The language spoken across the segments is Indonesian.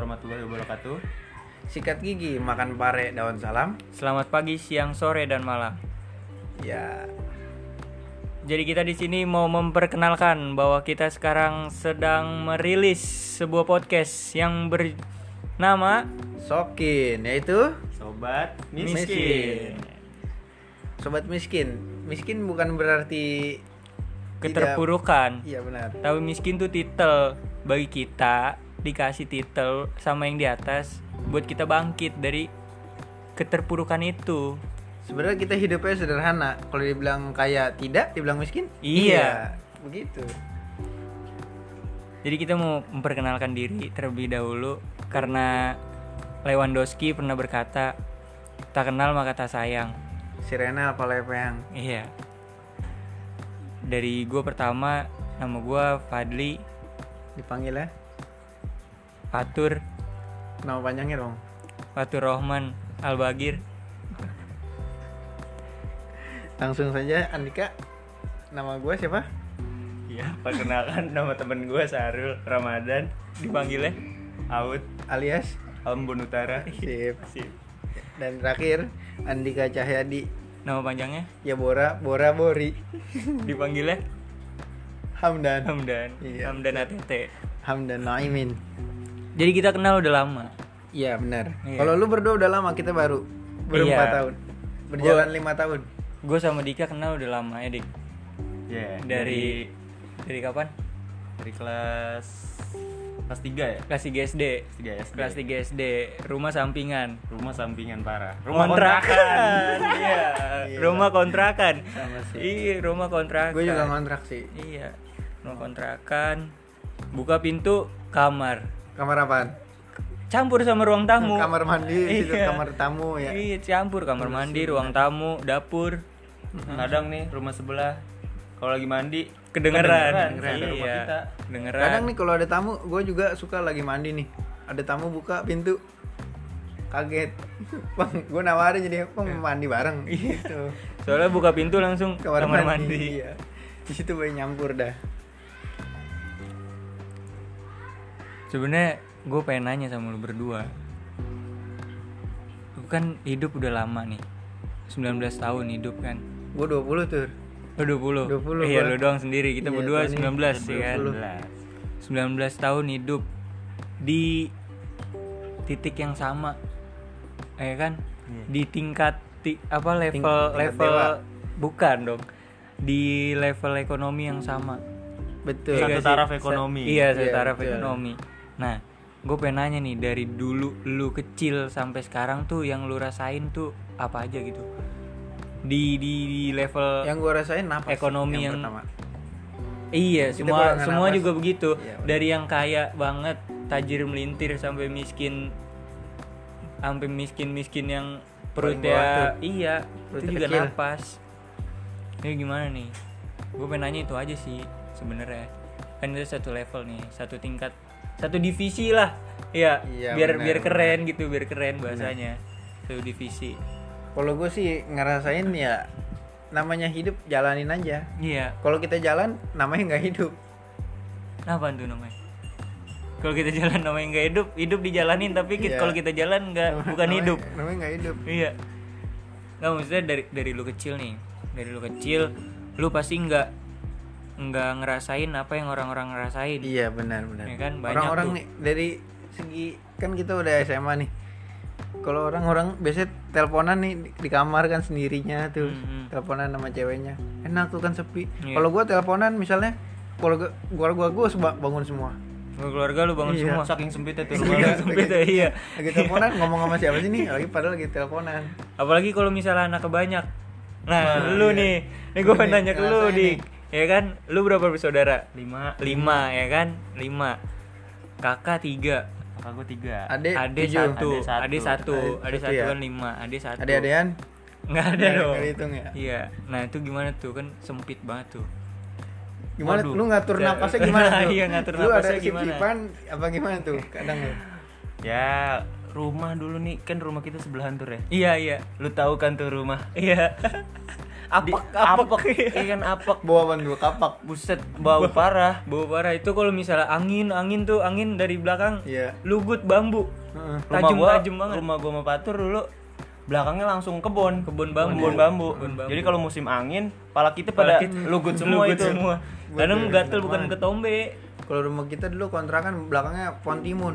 warahmatullahi wabarakatuh. Sikat gigi, makan pare, daun salam. Selamat pagi, siang, sore, dan malam. Ya, Jadi kita di sini mau memperkenalkan bahwa kita sekarang sedang merilis sebuah podcast yang bernama sokin yaitu Sobat miskin. Miskin. sobat miskin. Miskin bukan berarti keterpurukan. Iya benar. Tapi miskin tuh titel bagi kita dikasih titel sama yang di atas buat kita bangkit dari keterpurukan itu. Sebenarnya kita hidupnya sederhana. Kalau dibilang kaya tidak, dibilang miskin? Iya. begitu. Jadi kita mau memperkenalkan diri terlebih dahulu karena Lewandowski pernah berkata tak kenal maka tak sayang. Sirena apa lepeng? Iya. Dari gue pertama nama gue Fadli Dipanggil ya? Fatur Nama panjangnya dong. Fatur Rohman Albagir. Langsung saja Andika. Nama gue siapa? Iya, perkenalkan nama temen gue Sarul Ramadan, Dipanggilnya Out Alias Ambon Utara. Sip. Sip. Dan terakhir Andika Cahyadi. nama panjangnya Ya Bora, Bora Bori. dipanggilnya Hamdan. Hamdan Iya. Hamdan ATT. Hamdan Naimin. Jadi kita kenal udah lama. Iya benar. Iya. Kalau lu berdua udah lama, kita baru baru Iya. tahun. Berjalan lima tahun. Gue sama Dika kenal udah lama ya Dik. Ya, Dari dari kapan? dari kelas kelas 3 ya? Kelas 3 SD. 3 SD. Kelas 3 SD, rumah sampingan. Rumah sampingan parah. Rumah kontrakan. Iya, Gila. rumah kontrakan. Sama sih. Iya, rumah kontrakan. Gue juga ngontrak sih. Iya, rumah kontrakan. Buka pintu kamar. Kamar apaan? Campur sama ruang tamu. Kamar mandi, situ Iya. kamar tamu ya. Iya, campur kamar mandi, ruang tamu, dapur. Kadang nih rumah sebelah kalau lagi mandi Kedengeran. kedengeran rumah Iya. kita. Kedengeran. Kadang nih kalau ada tamu, gue juga suka lagi mandi nih. Ada tamu buka pintu, kaget. Bang, gue nawarin jadi bang mandi bareng. Gitu. Soalnya buka pintu langsung Kamar, kamar, mandi. mandi. Iya. Di situ gue nyampur dah. Sebenarnya gue pengen nanya sama lu berdua. Lu kan hidup udah lama nih. 19 tahun hidup kan. Gue 20 tuh. Lu 20. 20 Iya, lu doang sendiri. Kita Iya, berdua Tony 19 ya kan. 20. 19 tahun hidup di titik yang sama. Ya kan? Iya. Di tingkat ti- apa level tingkat level dewa. bukan dong. Di level ekonomi yang sama. Betul. Iya Satu sih? taraf ekonomi. Iya, satu Iya, taraf betul. ekonomi. Nah, gue pengen nanya nih dari dulu lu kecil sampai sekarang tuh yang lu rasain tuh apa aja gitu? Di di, di level Yang gue rasain napas. Ekonomi yang- pertama. Iya, Kita semua semua napas. juga begitu. Iya. Dari yang kaya banget, tajir melintir sampai miskin sampai miskin-miskin yang perutnya iya, Perutnya itu juga kecil. napas. Ini gimana nih? Gue pengen nanya itu aja sih sebenarnya. Kan itu satu level nih, satu tingkat, satu divisi lah. Iya, Iya, biar benar, biar keren gitu, biar keren bahasanya. Satu divisi. Kalau gue sih ngerasain ya namanya hidup jalanin aja. Iya. Kalau kita jalan namanya nggak hidup. Apa tuh namanya? Kalau kita jalan namanya nggak hidup, hidup dijalanin tapi Iya. kalau kita jalan nggak bukan Namanya- hidup. Namanya nggak hidup. Iya. Nggak maksudnya dari dari lu kecil nih, dari lu kecil, lu pasti nggak nggak ngerasain apa yang orang-orang ngerasain. Iya benar benar. Ya kan, banyak Orang-orang nih dari segi kan kita udah SMA nih. Kalau orang-orang biasanya teleponan nih di, kamar kan sendirinya tuh. Hmm, hmm. Teleponan sama ceweknya. Enak tuh kan sepi. Iya. Kalau gua teleponan misalnya keluarga gua gua gua bangun semua. Keluarga lu bangun Iya. semua. Saking sempitnya tuh Iya, rumah. Saking sempit ya, iya. Lagi teleponan ngomong sama siapa sih nih? Lagi padahal lagi teleponan. Apalagi kalau misalnya anak banyak. Nah, Nah, lu iya. nih, nih gue pengen nanya ke lu, dik. Ya kan, lu berapa bersaudara? Lima. Lima, ya kan? Lima. Kakak tiga. Kakak gue tiga. Adek Ade tujuh. satu, Ade satu. ade satu, Ade ya? kan lima, ade satu. Ade-adean Nggak ada dong. dihitung ya? Iya. Nah itu gimana tuh kan sempit banget tuh. Gimana Waduh. lu ngatur Ya, napasnya gimana tuh? iya, ngatur lu napasnya ada gimana? sip-sipan apa gimana tuh? Kadang lu. Ya rumah dulu nih kan rumah kita sebelahan tuh ya. Iya iya Lu tahu kan tuh rumah? iya. Di- Apek, apek. Iya kan apek. Bawa apaan tuh? Kapak. Buset, bau parah. Bau parah itu kalau misalnya angin, angin tuh angin dari belakang. Iya. Lugut bambu. Heeh. Rumah Tajam gua, tajam banget. rumah gua sama Patur dulu belakangnya langsung kebun Kebun bambu. kebun bambu. Kebun bambu. jadi kalau musim angin pala kita pada Apalagi lugut semua lugut itu semua. Kadang gatel bukan ketombe. Kalau rumah kita dulu kontrakan belakangnya pohon timun.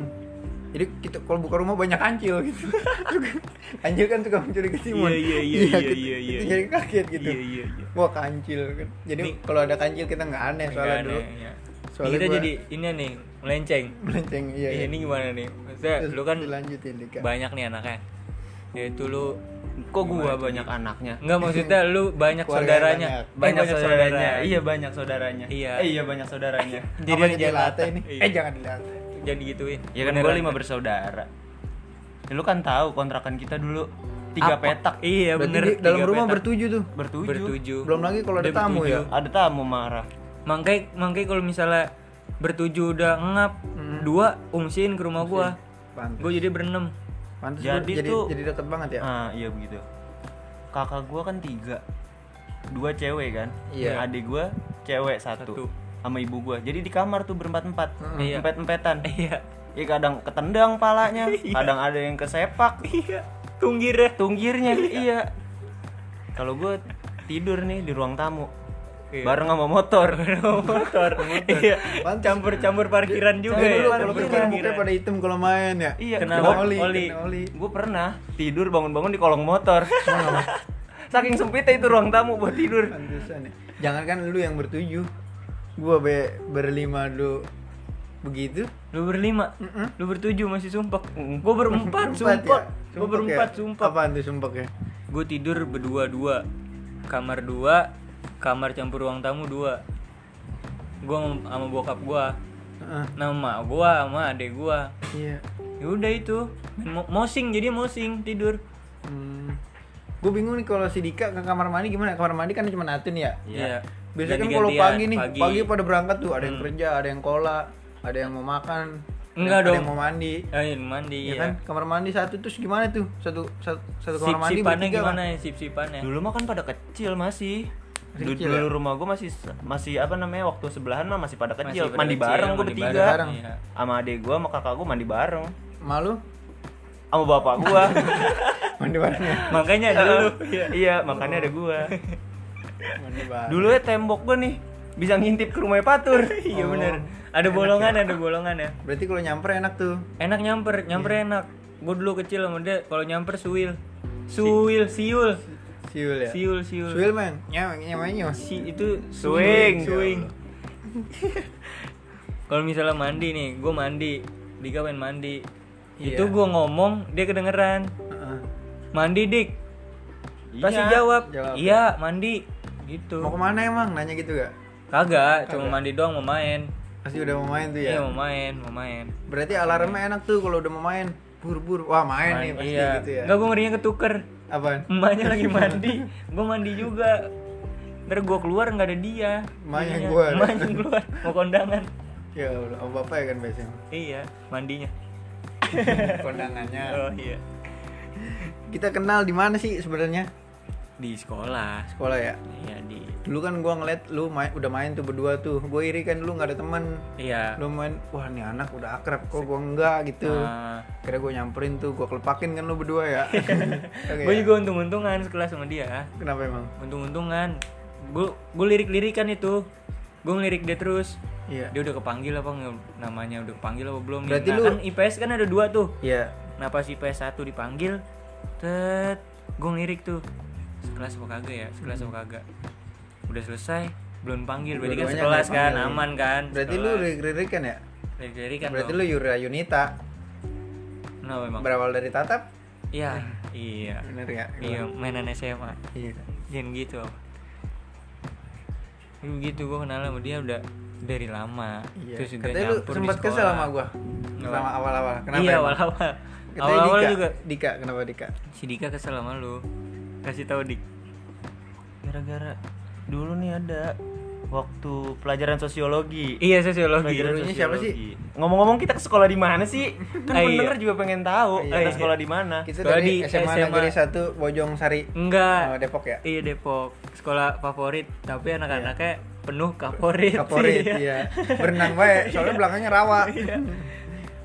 Jadi kita kalau buka rumah banyak kancil gitu. kancil kan suka mencuri ke timun. Iya, iya, iya, iya, iya, iya. kita jadi kaget gitu. Iya, iya, iya. Wah kancil kan. Jadi kalau ada kancil kita nggak aneh soalnya dulu. aneh, ya. Soalnya kita gua- jadi ini nih melenceng. Melenceng iya. Iya, iya. ini gimana nih? Maksudnya Terus lu kan dilanjutin Dika. banyak nih anaknya. Yaitu lu kok gua banyak anaknya Enggak maksudnya lu banyak Keluarga saudaranya. banyak. Eh, banyak, saudaranya iya banyak saudaranya Iya. eh, iya banyak saudaranya Jadi jangan dilatih latah. ini? Iya. Eh jangan dilatih. Jadi gituin. ya kan gua lima bersaudara ya, lu kan tahu kontrakan kita dulu tiga Apa? petak Iya Berarti bener. di dalam rumah petak. bertujuh tuh. bertujuh, bertujuh. Belum lagi kalau ada tamu bertujuh. ya. ada tamu marah Mangkai mangkai kalau misalnya bertujuh udah ngap, Hmm. dua ungsiin ke rumah gua. Pantes. Gua jadi berenam. Pantes Jadi jadi jadi, tuh- jadi deket banget ya. ah iya begitu kakak gua kan tiga dua cewek kan Iya. adik gua cewek satu, Satu. Sama ibu gua jadi di kamar tuh berempat empat Iya. empet empetan Iya. ya kadang ketendang palanya kadang ada yang kesepak Iya. Tunggir ya. tunggirnya iya kalau gue tidur nih di ruang tamu Iya. bareng sama motor motor. Iya. Pantes. Campur-campur parkiran juga ya. kalau parkiran. mukanya pada hitam kalau main ya. iya Kenapa? Kena oli, Oli. kena oli. gue pernah tidur bangun-bangun di kolong motor saking sempitnya itu ruang tamu buat tidur Pantesan ya. Jangan kan lu yang bertujuh. Gua be berlima dulu begitu. Lu berlima, Mm-mm. lu bertujuh masih sumpah. Mm. Gua berempat, sumpah. ya? Gua Sumpek berempat, ya? sumpah. Apaan tuh sumpek ya? Gue tidur berdua dua, kamar dua, kamar campur ruang tamu dua. Gua sama- bokap gua, Heeh. nama gua sama adek gua. Iya. Ya udah itu, mosing jadi mosing tidur. Hmm. Gue bingung nih kalau si Dika ke kamar mandi gimana? Kamar mandi kan cuma Atun ya. Iya. Biasanya kan kalau pagi nih, pagi. pagi. pada berangkat tuh, ada yang Hmm. kerja, ada yang kola, ada yang mau makan, Enggak ada dong. yang mau mandi. Eh, mandi Ya ya. kan? Kamar mandi satu terus gimana tuh? Satu satu, satu kamar mandi Sip-sipannya bertiga gimana kan? ya? Sip-sipannya. dulu mah kan pada kecil masih dulu, kecil dulu ya? rumah gue masih masih apa namanya waktu sebelahan mah masih pada kecil Masih pada mandi kecil, bareng gue mandi bertiga. Iya. sama adik gue sama kakak gue mandi bareng Malu? Sama bapak gue Mandi bareng ya? Makanya ada lu. Iya. iya makanya ada bareng. dulu ya tembok gue nih bisa ngintip ke rumahnya patur Iya Oh. bener. Ada bolongan, ada bolongan ya. Berarti kalau nyamper enak tuh. Enak nyamper, nyamper Iya. enak. Gue dulu kecil sama dia kalau nyamper suil. Suil, siul. Siul ya? Siul, siul. Siul men, nyameng nyamengnya Si itu Swing. swing. kalau misalnya mandi nih, gue mandi, Dika main mandi. Iya. Itu gue ngomong, dia kedengeran. Heeh. Mandi dik. Pasti Iya. jawab, Jawab. iya mandi. Gitu. Mau ke mana emang? Nanya gitu gak? Kagak, cuma Kagak. mandi doang mau main. Pasti udah mau main tuh Iya ya? mau main, mau main. Berarti alarmnya enak tuh kalau udah mau main. Bur-bur, wah main, nih pasti iya. gitu ya. Enggak gue ngerinya ketuker. Apaan? Emaknya lagi mandi, gue mandi juga. Ntar gue keluar nggak ada dia. Emaknya Jadinya. gua. Emaknya keluar mau kondangan. Ya udah, oh bapak ya kan biasanya. Iya, mandinya. Kondangannya. Oh iya. Kita kenal di mana sih sebenarnya? Di sekolah. Sekolah ya. Iya di. Dulu kan gua ngeliat lu main, udah main tuh berdua tuh. Gue iri kan lu nggak ada teman. Iya. Lu main, wah nih anak udah akrab kok gua enggak gitu. Ah. Kira gue nyamperin tuh, gue kelepakin kan lu berdua ya. Oke gue ya? juga untung-untungan sekelas sama dia. Kenapa emang? Untung-untungan. Gue gue lirik-lirikan itu. Gue ngelirik dia terus. Iya. Dia udah kepanggil apa namanya udah kepanggil apa belum? Berarti Nah, lu- kan IPS kan ada dua tuh. Iya. Nah pas IPS 1 dipanggil Tet Gue ngelirik tuh Sekelas apa kagak ya Sekelas apa kagak Udah selesai Belum panggil Berarti kan sekelas kan panggil. Aman kan Berarti lu lirik kan ya? Lirik kan Berarti dong. lu Yura Yunita. Kenapa emang? Berawal dari tatap? Iya Iya Bener ya? Iya mainan SMA Iya. Jangan gitu apa Gitu gue kenal sama dia udah dari lama Iya. Terus juga Katanya lu nyampur sempat kesel sama gua. Sama awal-awal. Kenapa? Iya awal-awal Awal-awal Dika. juga Dika, kenapa Dika? Si Dika kesel sama lu Kasih tahu Dik gara-gara dulu nih ada waktu pelajaran sosiologi. Iya sosiologi. Pelajaran Gurunya siapa sih? Ngomong-ngomong kita ke sekolah di mana sih? Kan Ah, iya. pendengar juga pengen tahu Iya. kita sekolah di mana. Kita Sekolah dari di SMA, SMA. Negeri 1 Bojong Sari. Enggak. Oh, Depok ya? Iya Depok. Sekolah favorit, tapi anak-anaknya penuh kaporit. Favorit, Iya. iya. Berenang baik, soalnya belakangnya rawa. Iya.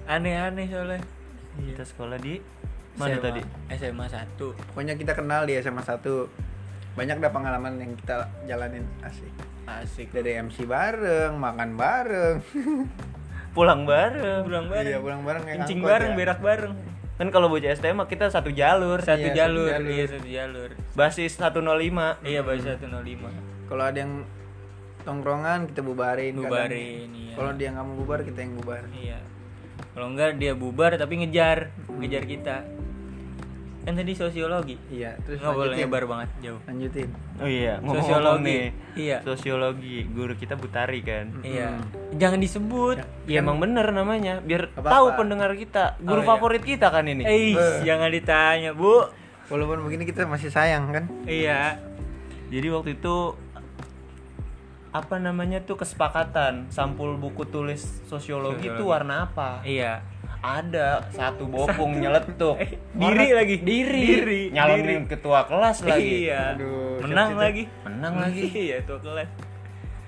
Aneh-aneh soalnya. Kita sekolah di mana SMA, tadi? SMA 1. Pokoknya kita kenal di SMA 1. Banyak dah pengalaman yang kita jalanin asik. Asik. Dari MC bareng, makan bareng. Pulang bareng. Pulang bareng. Iya, pulang bareng kayak Kencing angkot bareng, ya. berak bareng. Kan kalau bocah STM kita satu jalur. Satu Iya, satu jalur. jalur. Iya, satu jalur. Basis 105. Iya, baru 105. Kalau ada yang tongkrongan kita bubarin. kadang. Bubarin, iya. Kalau dia nggak mau bubar kita yang bubar. Iya. Kalau enggak dia bubar tapi ngejar, ngejar kita. Kan tadi sosiologi. Iya, terus Nggak boleh nyebar banget jauh. Lanjutin. Oh iya, ngomong-ngomong Sosiologi. nih. Iya. Sosiologi, guru kita Butari kan. Iya. Jangan disebut. Iya emang bener namanya, biar Apa-apa. tahu pendengar kita. Guru Oh, iya. favorit kita kan ini. Eh, Eh. jangan ditanya, Bu. Walaupun begini kita masih sayang kan? Iya. Jadi waktu itu apa namanya tuh kesepakatan sampul buku tulis sosiologi itu warna apa? Iya. Ada satu bopung nyeletuk. Eh, diri Warna- lagi. Diri. Diri. Nyalonin ketua kelas lagi. Iya. Aduh, Menang siap lagi. Menang lagi. Iya, itu kelas.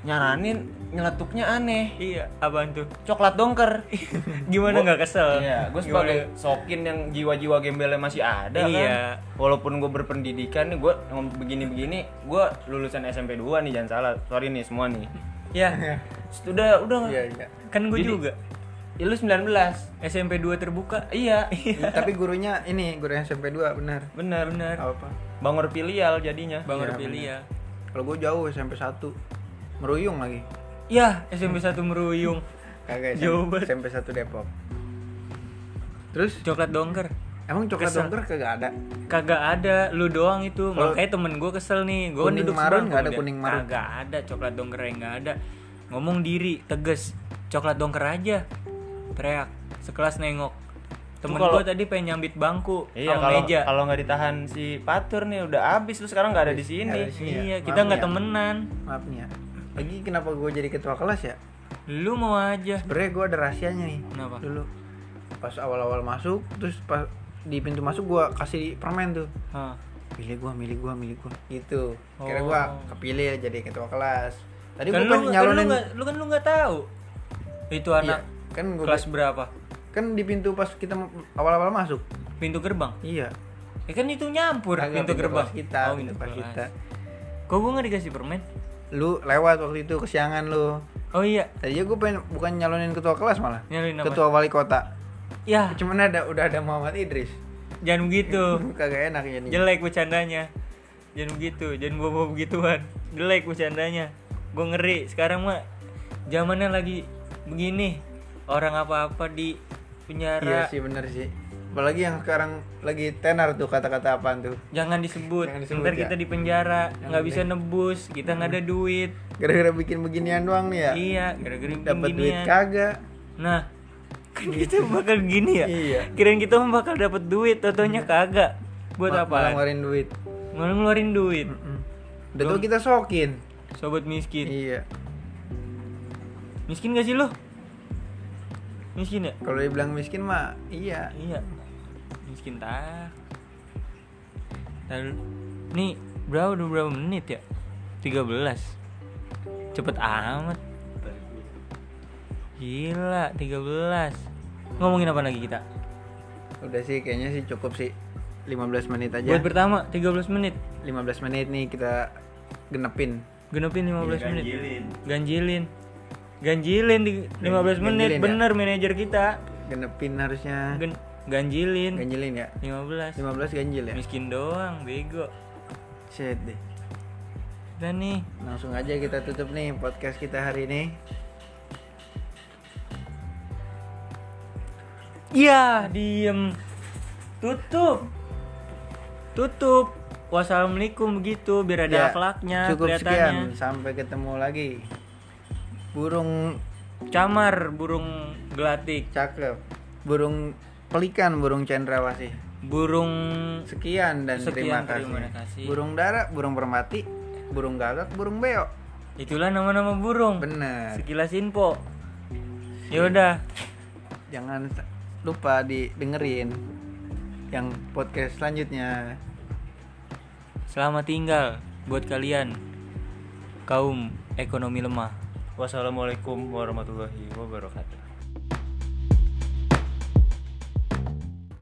Nyaranin nyeletuknya aneh. Iya, apaan tuh? Coklat dongker. Gimana nggak kesel? Iya, gue Gimana? sebagai sokin yang jiwa-jiwa gembelnya masih ada Iya. kan. Walaupun gue berpendidikan nih, gue begini-begini, gue lulusan SMP 2 nih, jangan salah. Sorry nih semua nih. Ya, Udah, udah. Iya, iya. kan gue juga. Ya, lu 19. SMP 2 terbuka. Iya, Tapi gurunya ini guru SMP 2 benar. benar. Benar. Apa? Bangor filial jadinya. Bang Iya, Orpili ya. Kalau gue jauh SMP 1. Meruyung lagi. Ya, SMP 1 meruyung. Kagak Jauh SMP, banget. SMP 1 Depok. Terus Coklat dongker. emang coklat Kesel. dongker kagak ada? Kagak ada, lu doang itu. Kalau- Makanya temen gue kesel nih. Gue Kuning duduk marun nggak ada kuning marun? Kagak ada coklat dongker yang nggak ada. Ngomong diri, tegas. Coklat dongker aja. Teriak. Sekelas nengok. Temen gue tadi pengen nyambit bangku Iya, sama meja. kalau nggak ditahan si Patur nih udah habis lu sekarang nggak ada di sini. Iya, Maaf kita nggak ya. temenan. Maaf nih ya. Lagi kenapa gue jadi ketua kelas ya? Lu mau aja. Sebenernya gue ada rahasianya nih. Kenapa? Dulu pas awal-awal masuk, terus pas di pintu masuk gue kasih permen tuh. Hah. Milih gua, milih gua, milih gua. Gitu. Kira Oh. gua kepilih jadi ketua kelas. Tadi Kan pengen kan lu nyalonin nggak, lu kan lu nggak tahu. Itu Iya, anak kan gua kelas berapa? kan di pintu pas kita awal-awal masuk. Pintu gerbang. Iya. Ya kan itu nyampur Kagak, pintu, gerbang. kita, oh, pintu kelas kita. Kok gua nggak dikasih permen? Lu lewat waktu itu kesiangan lu. Oh iya, Tadinya gua pengen bukan nyalonin ketua kelas malah. nyalin apa? Ketua wali kota. Ya, Cuman ada udah ada Muhammad Idris. jangan begitu. Kagak enak jadi. Jelek bercandanya. Jangan begitu, jangan bawa begituan. Jelek bercandanya. Gue ngeri. Sekarang mah zamannya lagi begini. Orang apa-apa di Iya penjara. sih bener sih. Apalagi yang sekarang lagi tenar tuh kata-kata apaan tuh. Jangan disebut. Jangan disebut, Ntar ya. kita di penjara, nggak bisa deh. nebus, kita nggak ada duit. Gara-gara bikin beginian doang nih ya. Iya, gara-gara Dapat duit kagak. Nah, kan kita bakal gini ya. Iya. Kirain kita bakal dapat duit, totonya kagak. Buat Ma- apa? Ngeluarin duit. Malah ngeluarin duit. Mm. Udah tuh kita sokin. Sobat miskin. Iya. Miskin gak sih lo? Miskin ya? Kalau dibilang miskin mah iya. Iya. Miskin tak. Lalu, nih berapa udah berapa menit ya? 13 Cepet amat Gila 13 Ngomongin apa lagi kita? Udah sih kayaknya sih cukup sih 15 menit aja. Buat pertama 13 menit 15 menit nih kita genepin. Genepin 15 Iya, menit ganjilin. Ganjilin Ganjilin di 15 menit Ganjilin ya? Bener manajer kita Genepin harusnya. Gen Ganjilin Ganjilin ya. 15 15 ganjil ya. Miskin doang Bego Shit deh. Udah nih Langsung aja kita tutup nih podcast kita hari ini. Iya, diem. Tutup. Tutup. Wassalamualaikum begitu biar ada Ya, akhlaknya Cukup kelihatannya. sekian. Sampai ketemu lagi. Burung Camar burung gelatik, cakep. Burung pelikan, burung cendrawasih. burung Sekian dan Sekian, terima kasih. terima kasih. Burung dara, burung permati, burung gagak, burung beo. itulah nama-nama burung bener sekilas info ya udah jangan lupa didengerin yang podcast selanjutnya selamat tinggal buat kalian kaum ekonomi lemah Wassalamualaikum warahmatullahi wabarakatuh.